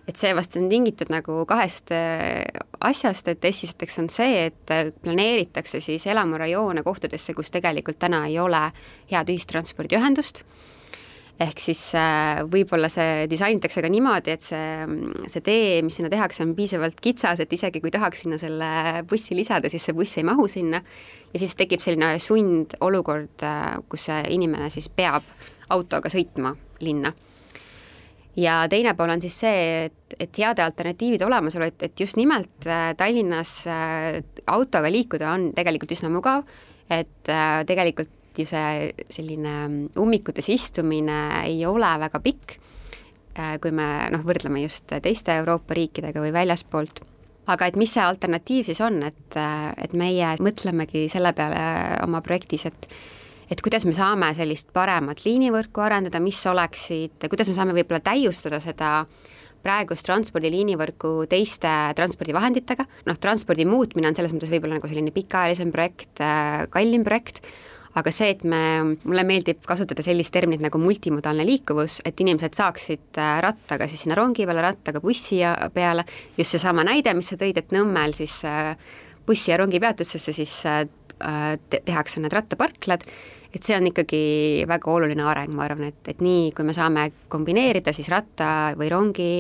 Et see vast on tingitud nagu kahest äh, asjast, et esiteks on see, et äh, planeeritakse siis elamurajoone kohtadesse, kus tegelikult täna ei ole head ühistranspordiühendust, ehk siis äh, võib-olla see disainitakse ka niimoodi, et see, see tee, mis sinna tehakse, on piisavalt kitsas, et isegi kui tahaks sinna selle bussi lisada, siis see buss ei mahu sinna. Ja siis tekib selline sundolukord, kus see inimene siis peab autoga sõitma linna. Ja teine pool on siis see, et, et heade alternatiivide olemasolu, et, et just nimelt äh, Tallinnas äh, autoga liikuda on tegelikult üsna mugav, et äh, tegelikult ju see selline ummikutes istumine ei ole väga pikk, kui me noh, võrdleme just teiste Euroopa riikidega või väljaspoolt. Aga et mis see alternatiiv siis on, et, et meie mõtlemegi selle peale oma projektis, et et kuidas me saame sellist paremat liinivõrku arendada, mis oleksid, kuidas me saame võib-olla täiustada seda praegust transpordiliinivõrku teiste transpordivahenditega, noh, transpordi muutmine on selles mõttes võib-olla nagu selline pikaajalisem projekt, äh, kallim projekt, aga see, et me, mulle meeldib kasutada sellist terminit nagu multimodaalne liikuvus, et inimesed saaksid äh, rattaga siis sinna rongi peale, rattaga bussi peale, just seesama näide, mis sa tõid, et Nõmmel siis äh, bussi ja rongi peatusesse siis tehakse need rattaparklad et see on ikkagi väga oluline areng, ma arvan, et, et nii, kui me saame kombineerida siis ratta või rongi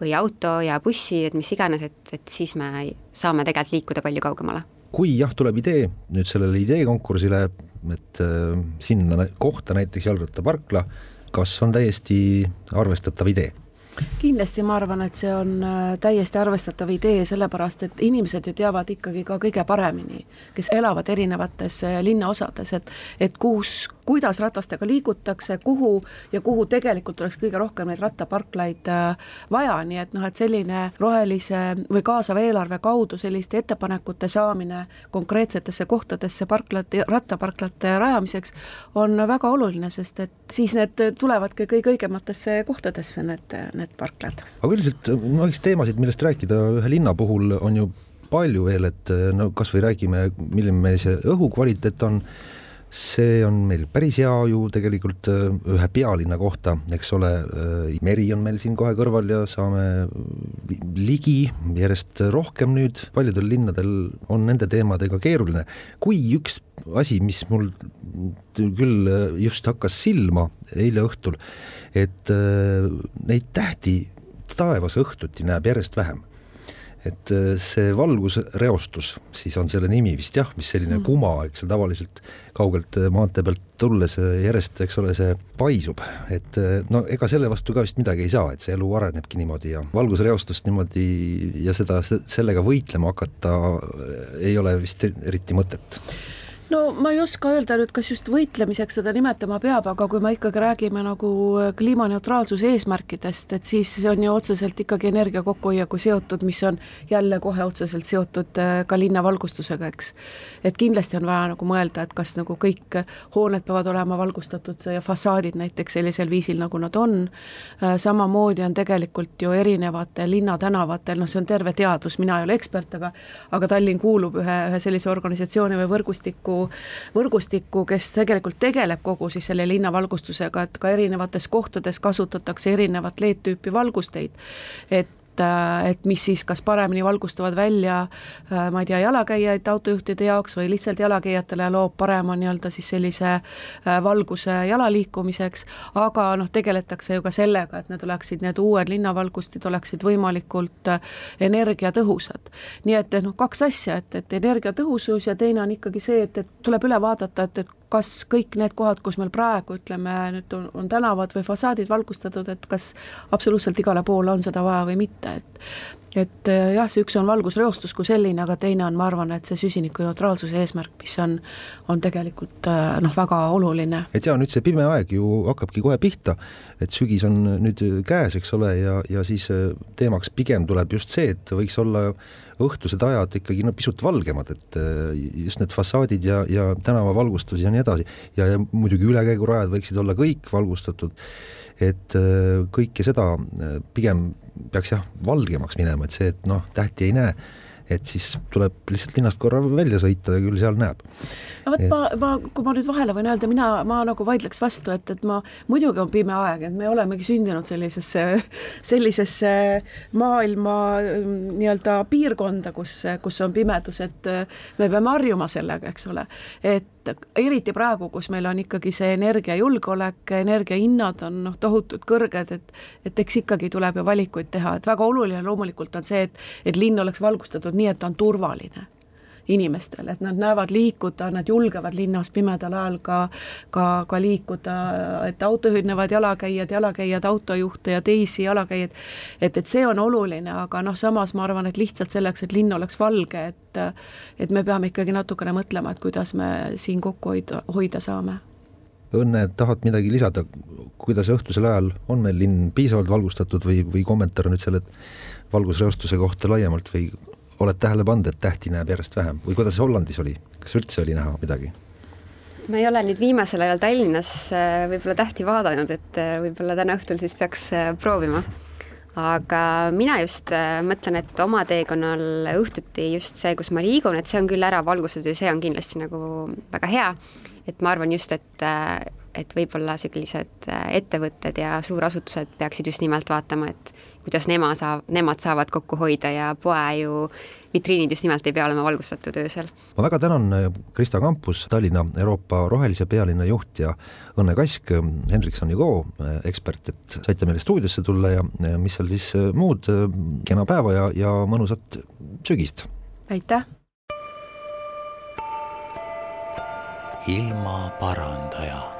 või auto ja bussi, et mis iganes, et, et siis me saame tegelikult liikuda palju kaugemale. kui jah, tuleb idee nüüd sellele ideekonkursile, et äh, sinna kohta näiteks jalgrattaparkla, kas on täiesti arvestatav idee? Kindlasti ma arvan, et see on äh, täiesti arvestatav idee, sellepärast et inimesed ju teavad ikkagi ka kõige paremini, kes elavad erinevates äh, linnaosades, et et kus, kuidas ratastega liigutakse, kuhu ja kuhu tegelikult oleks kõige rohkem neid rattaparklaid äh, vaja, nii et noh, et selline rohelise või kaasava eelarve kaudu selliste ettepanekute saamine konkreetsetesse kohtadesse parklate, rattaparklate rajamiseks on väga oluline, sest et siis need tulevadki kõige õigematesse kohtadesse, need, need parklad. aga üldiselt no eks teemasid, millest rääkida ühe linna puhul on ju palju veel, et no kas või räägime, milline meil see õhukvaliteet on see on meil päris hea ju tegelikult äh, ühe pealinna kohta, eks ole, äh, meri on meil siin kohe kõrval ja saame ligi järjest rohkem nüüd, paljudel linnadel on nende teemadega keeruline. kui üks asi, mis mul küll just hakkas silma eile õhtul, et äh, neid tähti taevas õhtuti näeb järjest vähem et äh, see valgusreostus, siis on selle nimi vist jah, mis selline mm. kuma, eks ole, tavaliselt kaugelt äh, maantee pealt tulles äh, järjest, eks ole, see paisub, et no ega selle vastu ka vist midagi ei saa, et see elu arenebki niimoodi ja valgusreostust niimoodi ja seda, sellega võitlema hakata ei ole vist eriti mõtet no ma ei oska öelda nüüd, kas just võitlemiseks seda nimetama peab, aga kui me ikkagi räägime nagu äh, kliimaneutraalsuse eesmärkidest, et siis on ju otseselt ikkagi energia kokkuhoiuga seotud, mis on jälle kohe otseselt seotud äh, ka linnavalgustusega, eks. et kindlasti on vaja nagu mõelda, et kas nagu kõik hooned peavad olema valgustatud ja fassaadid näiteks sellisel viisil, nagu nad on, äh, samamoodi on tegelikult ju erinevatel linnatänavatel, noh, see on terve teadus, mina ei ole ekspert, aga aga Tallinn kuulub ühe, ühe sellise organisatsiooni või võrgustiku võrgustikku, kes tegelikult tegeleb kogu siis selle linnavalgustusega, et ka erinevates kohtades kasutatakse erinevat LED-tüüpi valgusteid. et et, et mis siis kas paremini valgustavad välja äh, ma ei tea, jalakäijaid autojuhtide jaoks või lihtsalt jalakäijatele loob parema nii-öelda siis sellise äh, valguse jala liikumiseks, aga noh, tegeletakse ju ka sellega, et need oleksid, need uued linnavalgustid oleksid võimalikult äh, energiatõhusad. nii et noh, kaks asja, et, et energiatõhusus ja teine on ikkagi see, et, et tuleb üle vaadata, et, et kas kõik need kohad, kus meil praegu ütleme, nüüd on, on tänavad või fassaadid valgustatud, et kas absoluutselt igale poole on seda vaja või mitte, et et eh, jah, see üks on valgusreostus kui selline, aga teine on, ma arvan, et see süsinikuneutraalsuse eesmärk, mis on, on tegelikult eh, noh, väga oluline. et jaa, nüüd see pime aeg ju hakkabki kohe pihta, et sügis on nüüd käes, eks ole, ja, ja siis eh, teemaks pigem tuleb just see, et võiks olla õhtused ajad ikkagi no pisut valgemad, et just need fassaadid ja, ja tänavavalgustus ja nii edasi. Ja, ja muidugi ülekäigurajad võiksid olla kõik valgustatud et äh, kõike seda äh, pigem peaks jah, valgemaks minema, et see, et noh, tähti ei näe, et siis tuleb lihtsalt linnast korra välja sõita ja küll seal näeb no vot, ma, ma, kui ma nüüd vahele võin öelda, mina, ma nagu vaidleks vastu, et, et ma, muidugi on pime aeg, et me olemegi sündinud sellisesse, sellisesse maailma mm, nii-öelda piirkonda, kus, kus on pimedus, et me peame harjuma sellega, eks ole. et eriti praegu, kus meil on ikkagi see energiajulgeolek, energiahinnad on noh, tohutult kõrged, et et eks ikkagi tuleb ju valikuid teha, et väga oluline loomulikult on see, et et linn oleks valgustatud nii, et ta on turvaline inimestele, et nad näevad liikuda, nad julgevad linnas pimedal ajal ka, ka, ka liikuda, et autojuhid näevad jalakäijad, jalakäijad autojuhte ja teisi jalakäijaid. et, et see on oluline, aga noh, samas ma arvan, et lihtsalt selleks, et linn oleks valge, et et me peame ikkagi natukene mõtlema, et kuidas me siin kokku hoida, hoida saame Õnne, tahad midagi lisada, kuidas õhtusel ajal on meil linn piisavalt valgustatud või, või kommentaar nüüd selle valgusreostuse kohta laiemalt või oled tähele pannud, et tähti näeb järjest vähem või kuidas Hollandis oli, kas üldse oli näha midagi? ma ei ole nüüd viimasel ajal Tallinnas äh, võib-olla tähti vaadanud, et äh, võib-olla täna õhtul siis peaks äh, proovima. aga mina just mõtlen, et oma teekonnal õhtuti just see, kus ma liigun, et see on küll ära valgustatud ja see on kindlasti nagu väga hea. et ma arvan just, et, et võib-olla sellised ettevõtted ja suurasutused peaksid just nimelt vaatama, et kuidas nema saab, nemad saavad kokku hoida ja poe ju vitriinid just nimelt ei pea olema valgustatud öösel. ma väga tänan äh, Krista Kampus, Tallinna Euroopa rohelise pealinna juht ja Õnne Kask, äh, Hendriksoni Go äh, ekspert, et saite meile stuudiosse tulla ja mis seal siis muud, kena päeva ja, ja mõnusat sügist! aitäh! ilmaparandaja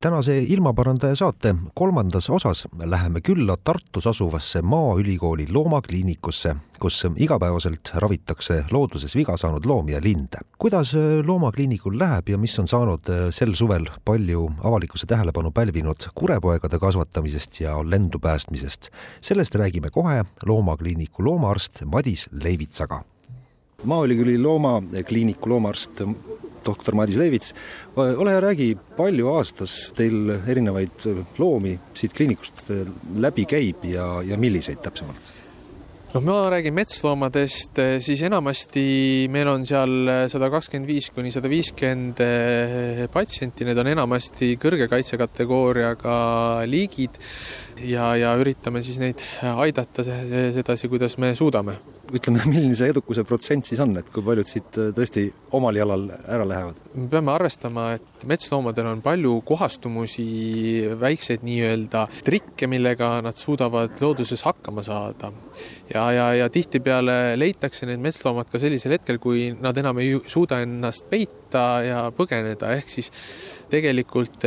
tänase ilmaparandaja saate kolmandas osas läheme külla Tartus asuvasse Maaülikooli loomakliinikusse, kus igapäevaselt ravitakse looduses viga saanud loomi ja linde. kuidas loomakliinikul läheb ja mis on saanud sel suvel palju avalikkuse tähelepanu pälvinud kurepoegade kasvatamisest ja lendu päästmisest, sellest räägime kohe loomakliiniku loomaarst Madis Leivitsaga maaülikooli loomakliiniku loomaarst doktor Madis Leivits, ole hea, räägi, palju aastas teil erinevaid loomi siit kliinikust läbi käib ja, ja milliseid täpsemalt? noh, ma räägin metsloomadest, siis enamasti meil on seal sada kakskümmend viis kuni sada viiskümmend eh, patsienti, need on enamasti kõrge kaitsekategooriaga liigid ja, ja üritame siis neid aidata sedasi, kuidas me suudame ütleme, milline see edukuse protsent siis on, et kui paljud siit äh, tõesti omal jalal ära lähevad? me peame arvestama, et metsloomadel on palju kohastumusi, väikseid nii-öelda trikke, millega nad suudavad looduses hakkama saada. ja, ja, ja tihtipeale leitakse need metsloomad ka sellisel hetkel, kui nad enam ei suuda ennast peita ja põgeneda, ehk siis tegelikult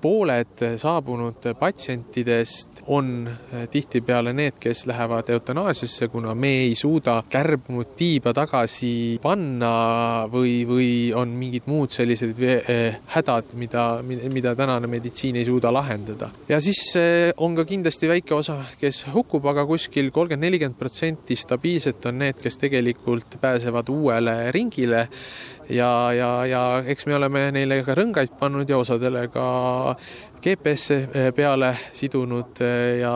pooled saabunud patsientidest on eh, tihtipeale need, kes lähevad eutanaasiasse, kuna me ei suuda kärbnud tiiba tagasi panna või, või on mingid muud sellised eh, hädad, mida, mida tänane meditsiin ei suuda lahendada. ja siis eh, on ka kindlasti väike osa, kes hukkub, aga kuskil kolmkümmend, nelikümmend protsenti stabiilselt on need, kes tegelikult pääsevad uuele ringile ja, ja, ja eks me oleme neile ka rõngaid pannud ja osadele ka GPS-e eh, peale sidunud eh, ja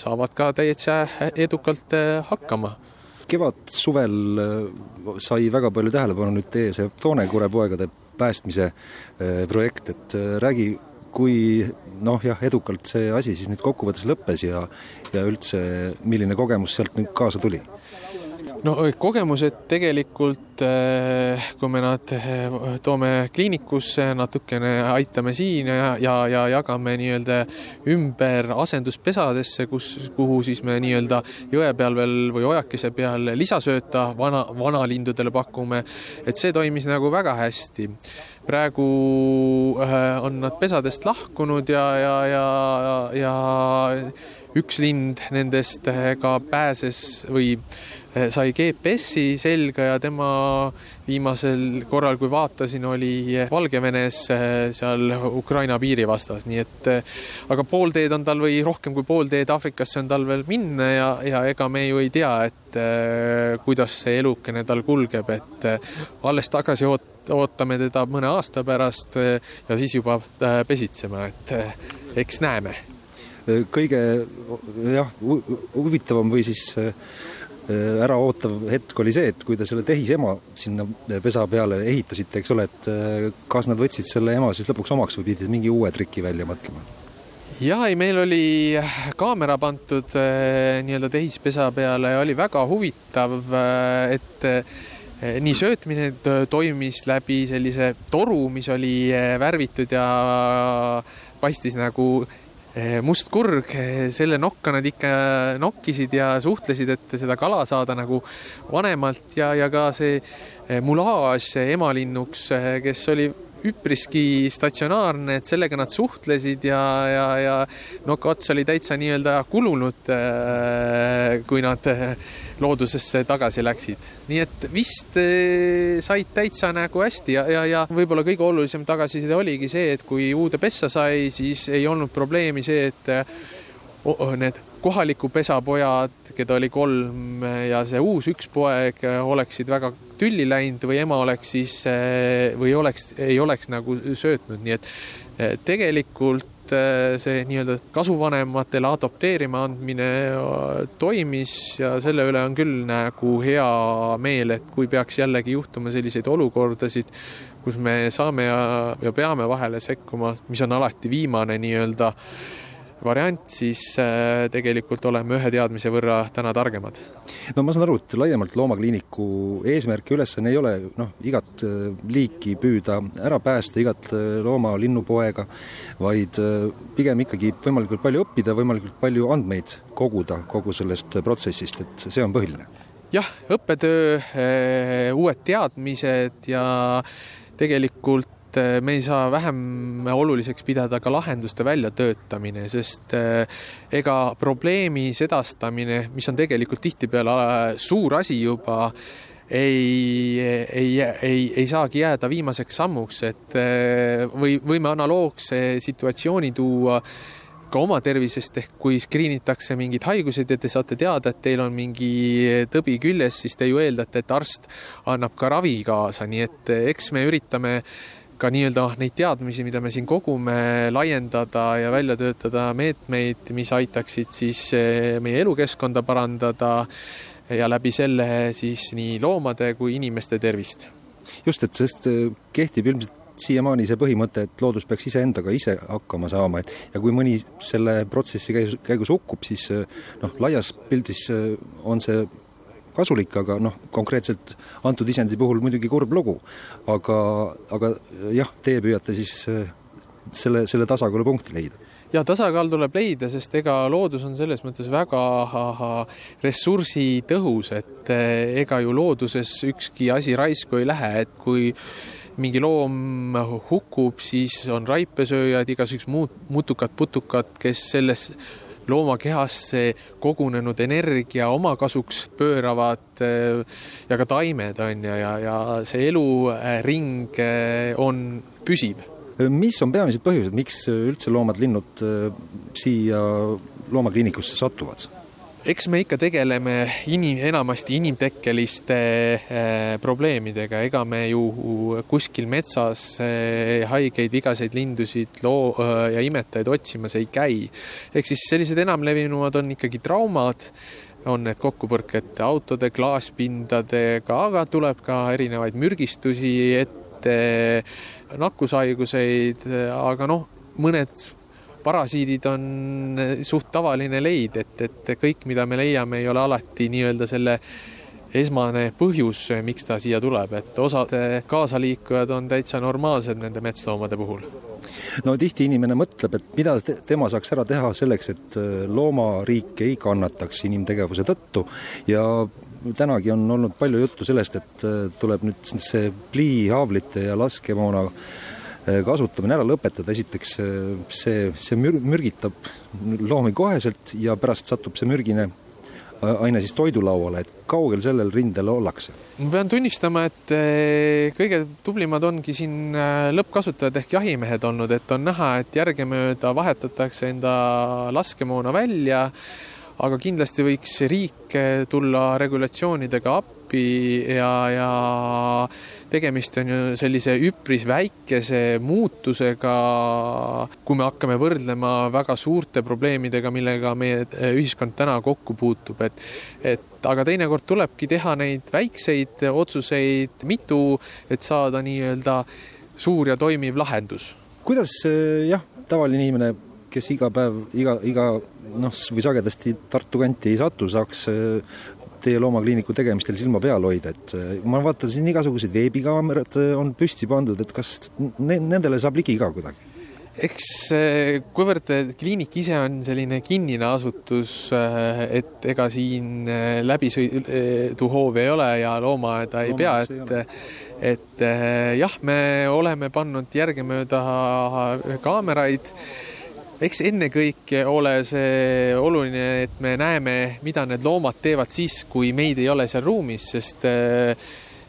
saavad ka täitsa edukalt eh, hakkama kevad-suvel sai väga palju tähelepanu nüüd teie see toonekurepoegade päästmise projekt, et räägi, kui noh, jah, edukalt see asi siis nüüd kokkuvõttes lõppes ja ja üldse, milline kogemus sealt nüüd kaasa tuli? No kogemused tegelikult, eh, kui me nad eh, toome kliinikusse, natukene aitame siin ja, ja, ja jagame nii-öelda ümber asenduspesadesse, kus, kuhu siis me nii-öelda jõe peal veel või ojakese peal lisasööta vana, vanalindudele pakume, et see toimis nagu väga hästi. Praegu eh, on nad pesadest lahkunud ja, ja, ja, ja üks lind nendest ka pääses või sai GPS-i selga ja tema viimasel korral, kui vaatasin, oli Valgevenes seal Ukraina piiri vastas, nii et aga pool teed on tal või rohkem kui pool teed Aafrikasse on tal veel minna ja, ja ega me ju ei tea, et kuidas see elukene tal kulgeb, et alles tagasi oot-, ootame teda mõne aasta pärast ja siis juba pesitsema, et eks näeme. kõige jah, huvitavam või siis äraootav hetk oli see, et kui te selle tehisema sinna pesa peale ehitasite, eks ole, et äh, kas nad võtsid selle ema siis lõpuks omaks või pidid mingi uue triki välja mõtlema? ja ei, meil oli kaamera pandud äh, nii-öelda tehispesa peale ja oli väga huvitav, et nii söötmine toimis läbi sellise toru, mis oli värvitud ja paistis nagu must kurg, eh, selle nokka nad ikka nokkisid ja suhtlesid, et seda kala saada nagu vanemalt ja, ja ka see eh, mulaaž emalinnuks, kes oli üpriski statsionaarne, et sellega nad suhtlesid ja, ja, ja noka ots oli täitsa nii-öelda kulunud, kui nad loodusesse tagasi läksid. nii et vist eh, said täitsa nagu hästi ja, ja, ja võib-olla kõige olulisem tagasiside oligi see, et kui uude pessa sai, siis ei olnud probleemi see, et oh, need kohaliku pesapojad, keda oli kolm ja see uus üks poeg oleksid väga tülli läinud või ema oleks siis või oleks, ei oleks nagu söötnud, nii et eh, tegelikult Äh, see nii-öelda kasuvanematele adopteerima andmine äh, toimis ja selle üle on küll nagu hea meel, et kui peaks jällegi juhtuma selliseid olukordasid, kus me saame ja, ja peame vahele sekkuma, mis on alati viimane nii-öelda variant, siis äh, tegelikult oleme ühe teadmise võrra täna targemad. no ma saan aru, et laiemalt Loomakliiniku eesmärk ja ülesanne ei ole noh, igat äh, liiki püüda ära päästa, igat äh, looma, linnupoega, vaid pigem ikkagi võimalikult palju õppida, võimalikult palju andmeid koguda kogu sellest protsessist, et see on põhiline. jah, õppetöö, uued teadmised ja tegelikult et äh, me ei saa vähem oluliseks pidada ka lahenduste väljatöötamine, sest äh, ega probleemi sedastamine, mis on tegelikult tihtipeale äh, suur asi juba, ei, ei, ei, ei saagi jääda viimaseks sammuks, et või võime analoogse situatsiooni tuua ka oma tervisest, ehk kui screen itakse mingeid haiguseid ja te saate teada, et teil on mingi tõbi küljes, siis te ju eeldate, et arst annab ka ravi kaasa, nii et eks me üritame ka nii-öelda neid teadmisi, mida me siin kogume, laiendada ja välja töötada meetmeid, mis aitaksid siis eh, meie elukeskkonda parandada ja läbi selle siis nii loomade kui inimeste tervist. just, et sest eh, kehtib ilmselt siiamaani see põhimõte, et loodus peaks iseendaga ise hakkama saama, et ja kui mõni selle protsessi käigus, käigus hukkub, siis eh, noh, laias pildis on see kasulik, aga noh, konkreetselt antud isendi puhul muidugi kurb lugu. aga, aga jah, teie püüate siis äh, selle, selle tasakaalupunkti leida ja tasakaal tuleb leida, sest ega loodus on selles mõttes väga ressursitõhus, et äh, ega ju looduses ükski asi raisku ei lähe, et kui mingi loom hukkub, siis on raipesööjad, igasugused muud mutukad-putukad, kes selles looma kehasse kogunenud energia oma kasuks pööravad eh, ja ka taimed on ju, ja, ja see eluring eh, on püsiv. mis on peamised põhjused, miks üldse loomad-linnud eh, siia loomakliinikusse satuvad? Eks me ikka tegeleme inim, enamasti inimtekkeliste äh, probleemidega, ega me ju kuskil metsas äh, haigeid, vigaseid lindusid loo- äh, ja imetajaid otsimas ei käi. ehk siis sellised enamlevinumad on ikkagi traumad, on need kokkupõrked autode, klaaspindadega, aga tuleb ka erinevaid mürgistusi ette, nakkushaiguseid, aga noh, mõned parasiidid on suht tavaline leid, et, et kõik, mida me leiame, ei ole alati nii-öelda selle esmane põhjus, miks ta siia tuleb, et osad kaasaliikujad on täitsa normaalsed nende metsloomade puhul. no tihti inimene mõtleb, et mida tema saaks ära teha selleks, et äh, loomariik ei kannataks inimtegevuse tõttu ja tänagi on olnud palju juttu sellest, et äh, tuleb nüüd see pliihaavlite ja laskemoona kasutamine ära lõpetada, esiteks see, see mür-, mürgitab loomi koheselt ja pärast satub see mürgine aine siis toidulauale, et kaugel sellel rindel ollakse? ma pean tunnistama, et eh, kõige tublimad ongi siin lõppkasutajad ehk jahimehed olnud, et on näha, et järgemööda vahetatakse enda laskemoona välja, aga kindlasti võiks riik tulla regulatsioonidega appi ja, ja tegemist on ju sellise üpris väikese muutusega, kui me hakkame võrdlema väga suurte probleemidega, millega meie ühiskond täna kokku puutub, et et aga teinekord tulebki teha neid väikseid otsuseid mitu, et saada nii-öelda suur ja toimiv lahendus. kuidas jah, tavaline inimene, kes iga päev, iga, iga noh, või sagedasti Tartu kanti ei satu, saaks teie loomakliiniku tegemistel silma peal hoida, et äh, ma vaatan siin igasugused veebikaamerad äh, on püsti pandud, et kas ne nendele saab ligi ka kuidagi? eks äh, kuivõrd kliinik ise on selline kinnine asutus, et ega siin läbisõiduhoovi ei ole ja loomaaeda ei pea, et et jah, me oleme pannud järgemööda kaameraid eks ennekõike ole see oluline, et me näeme, mida need loomad teevad siis, kui meid ei ole seal ruumis, sest eh,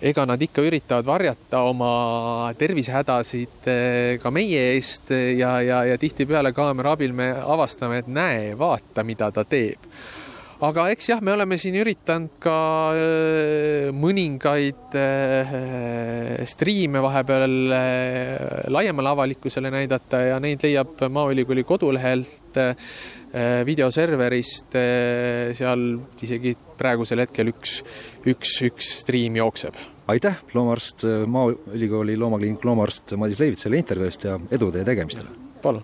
ega nad ikka üritavad varjata oma tervisehädasid eh, ka meie eest ja, ja, ja tihtipeale kaamera abil me avastame, et näe, vaata, mida ta teeb aga eks jah, me oleme siin üritanud ka äh, mõningaid äh, striime vahepeal äh, laiemale avalikkusele näidata ja neid leiab Maaülikooli kodulehelt, videoserverist, seal isegi praegusel hetkel üks, üks, üks striim jookseb. aitäh, loomaarst, Maaülikooli loomakliiniku loomaarst Madis Leivits selle intervjuu eest ja edu teie tegemistele! palun!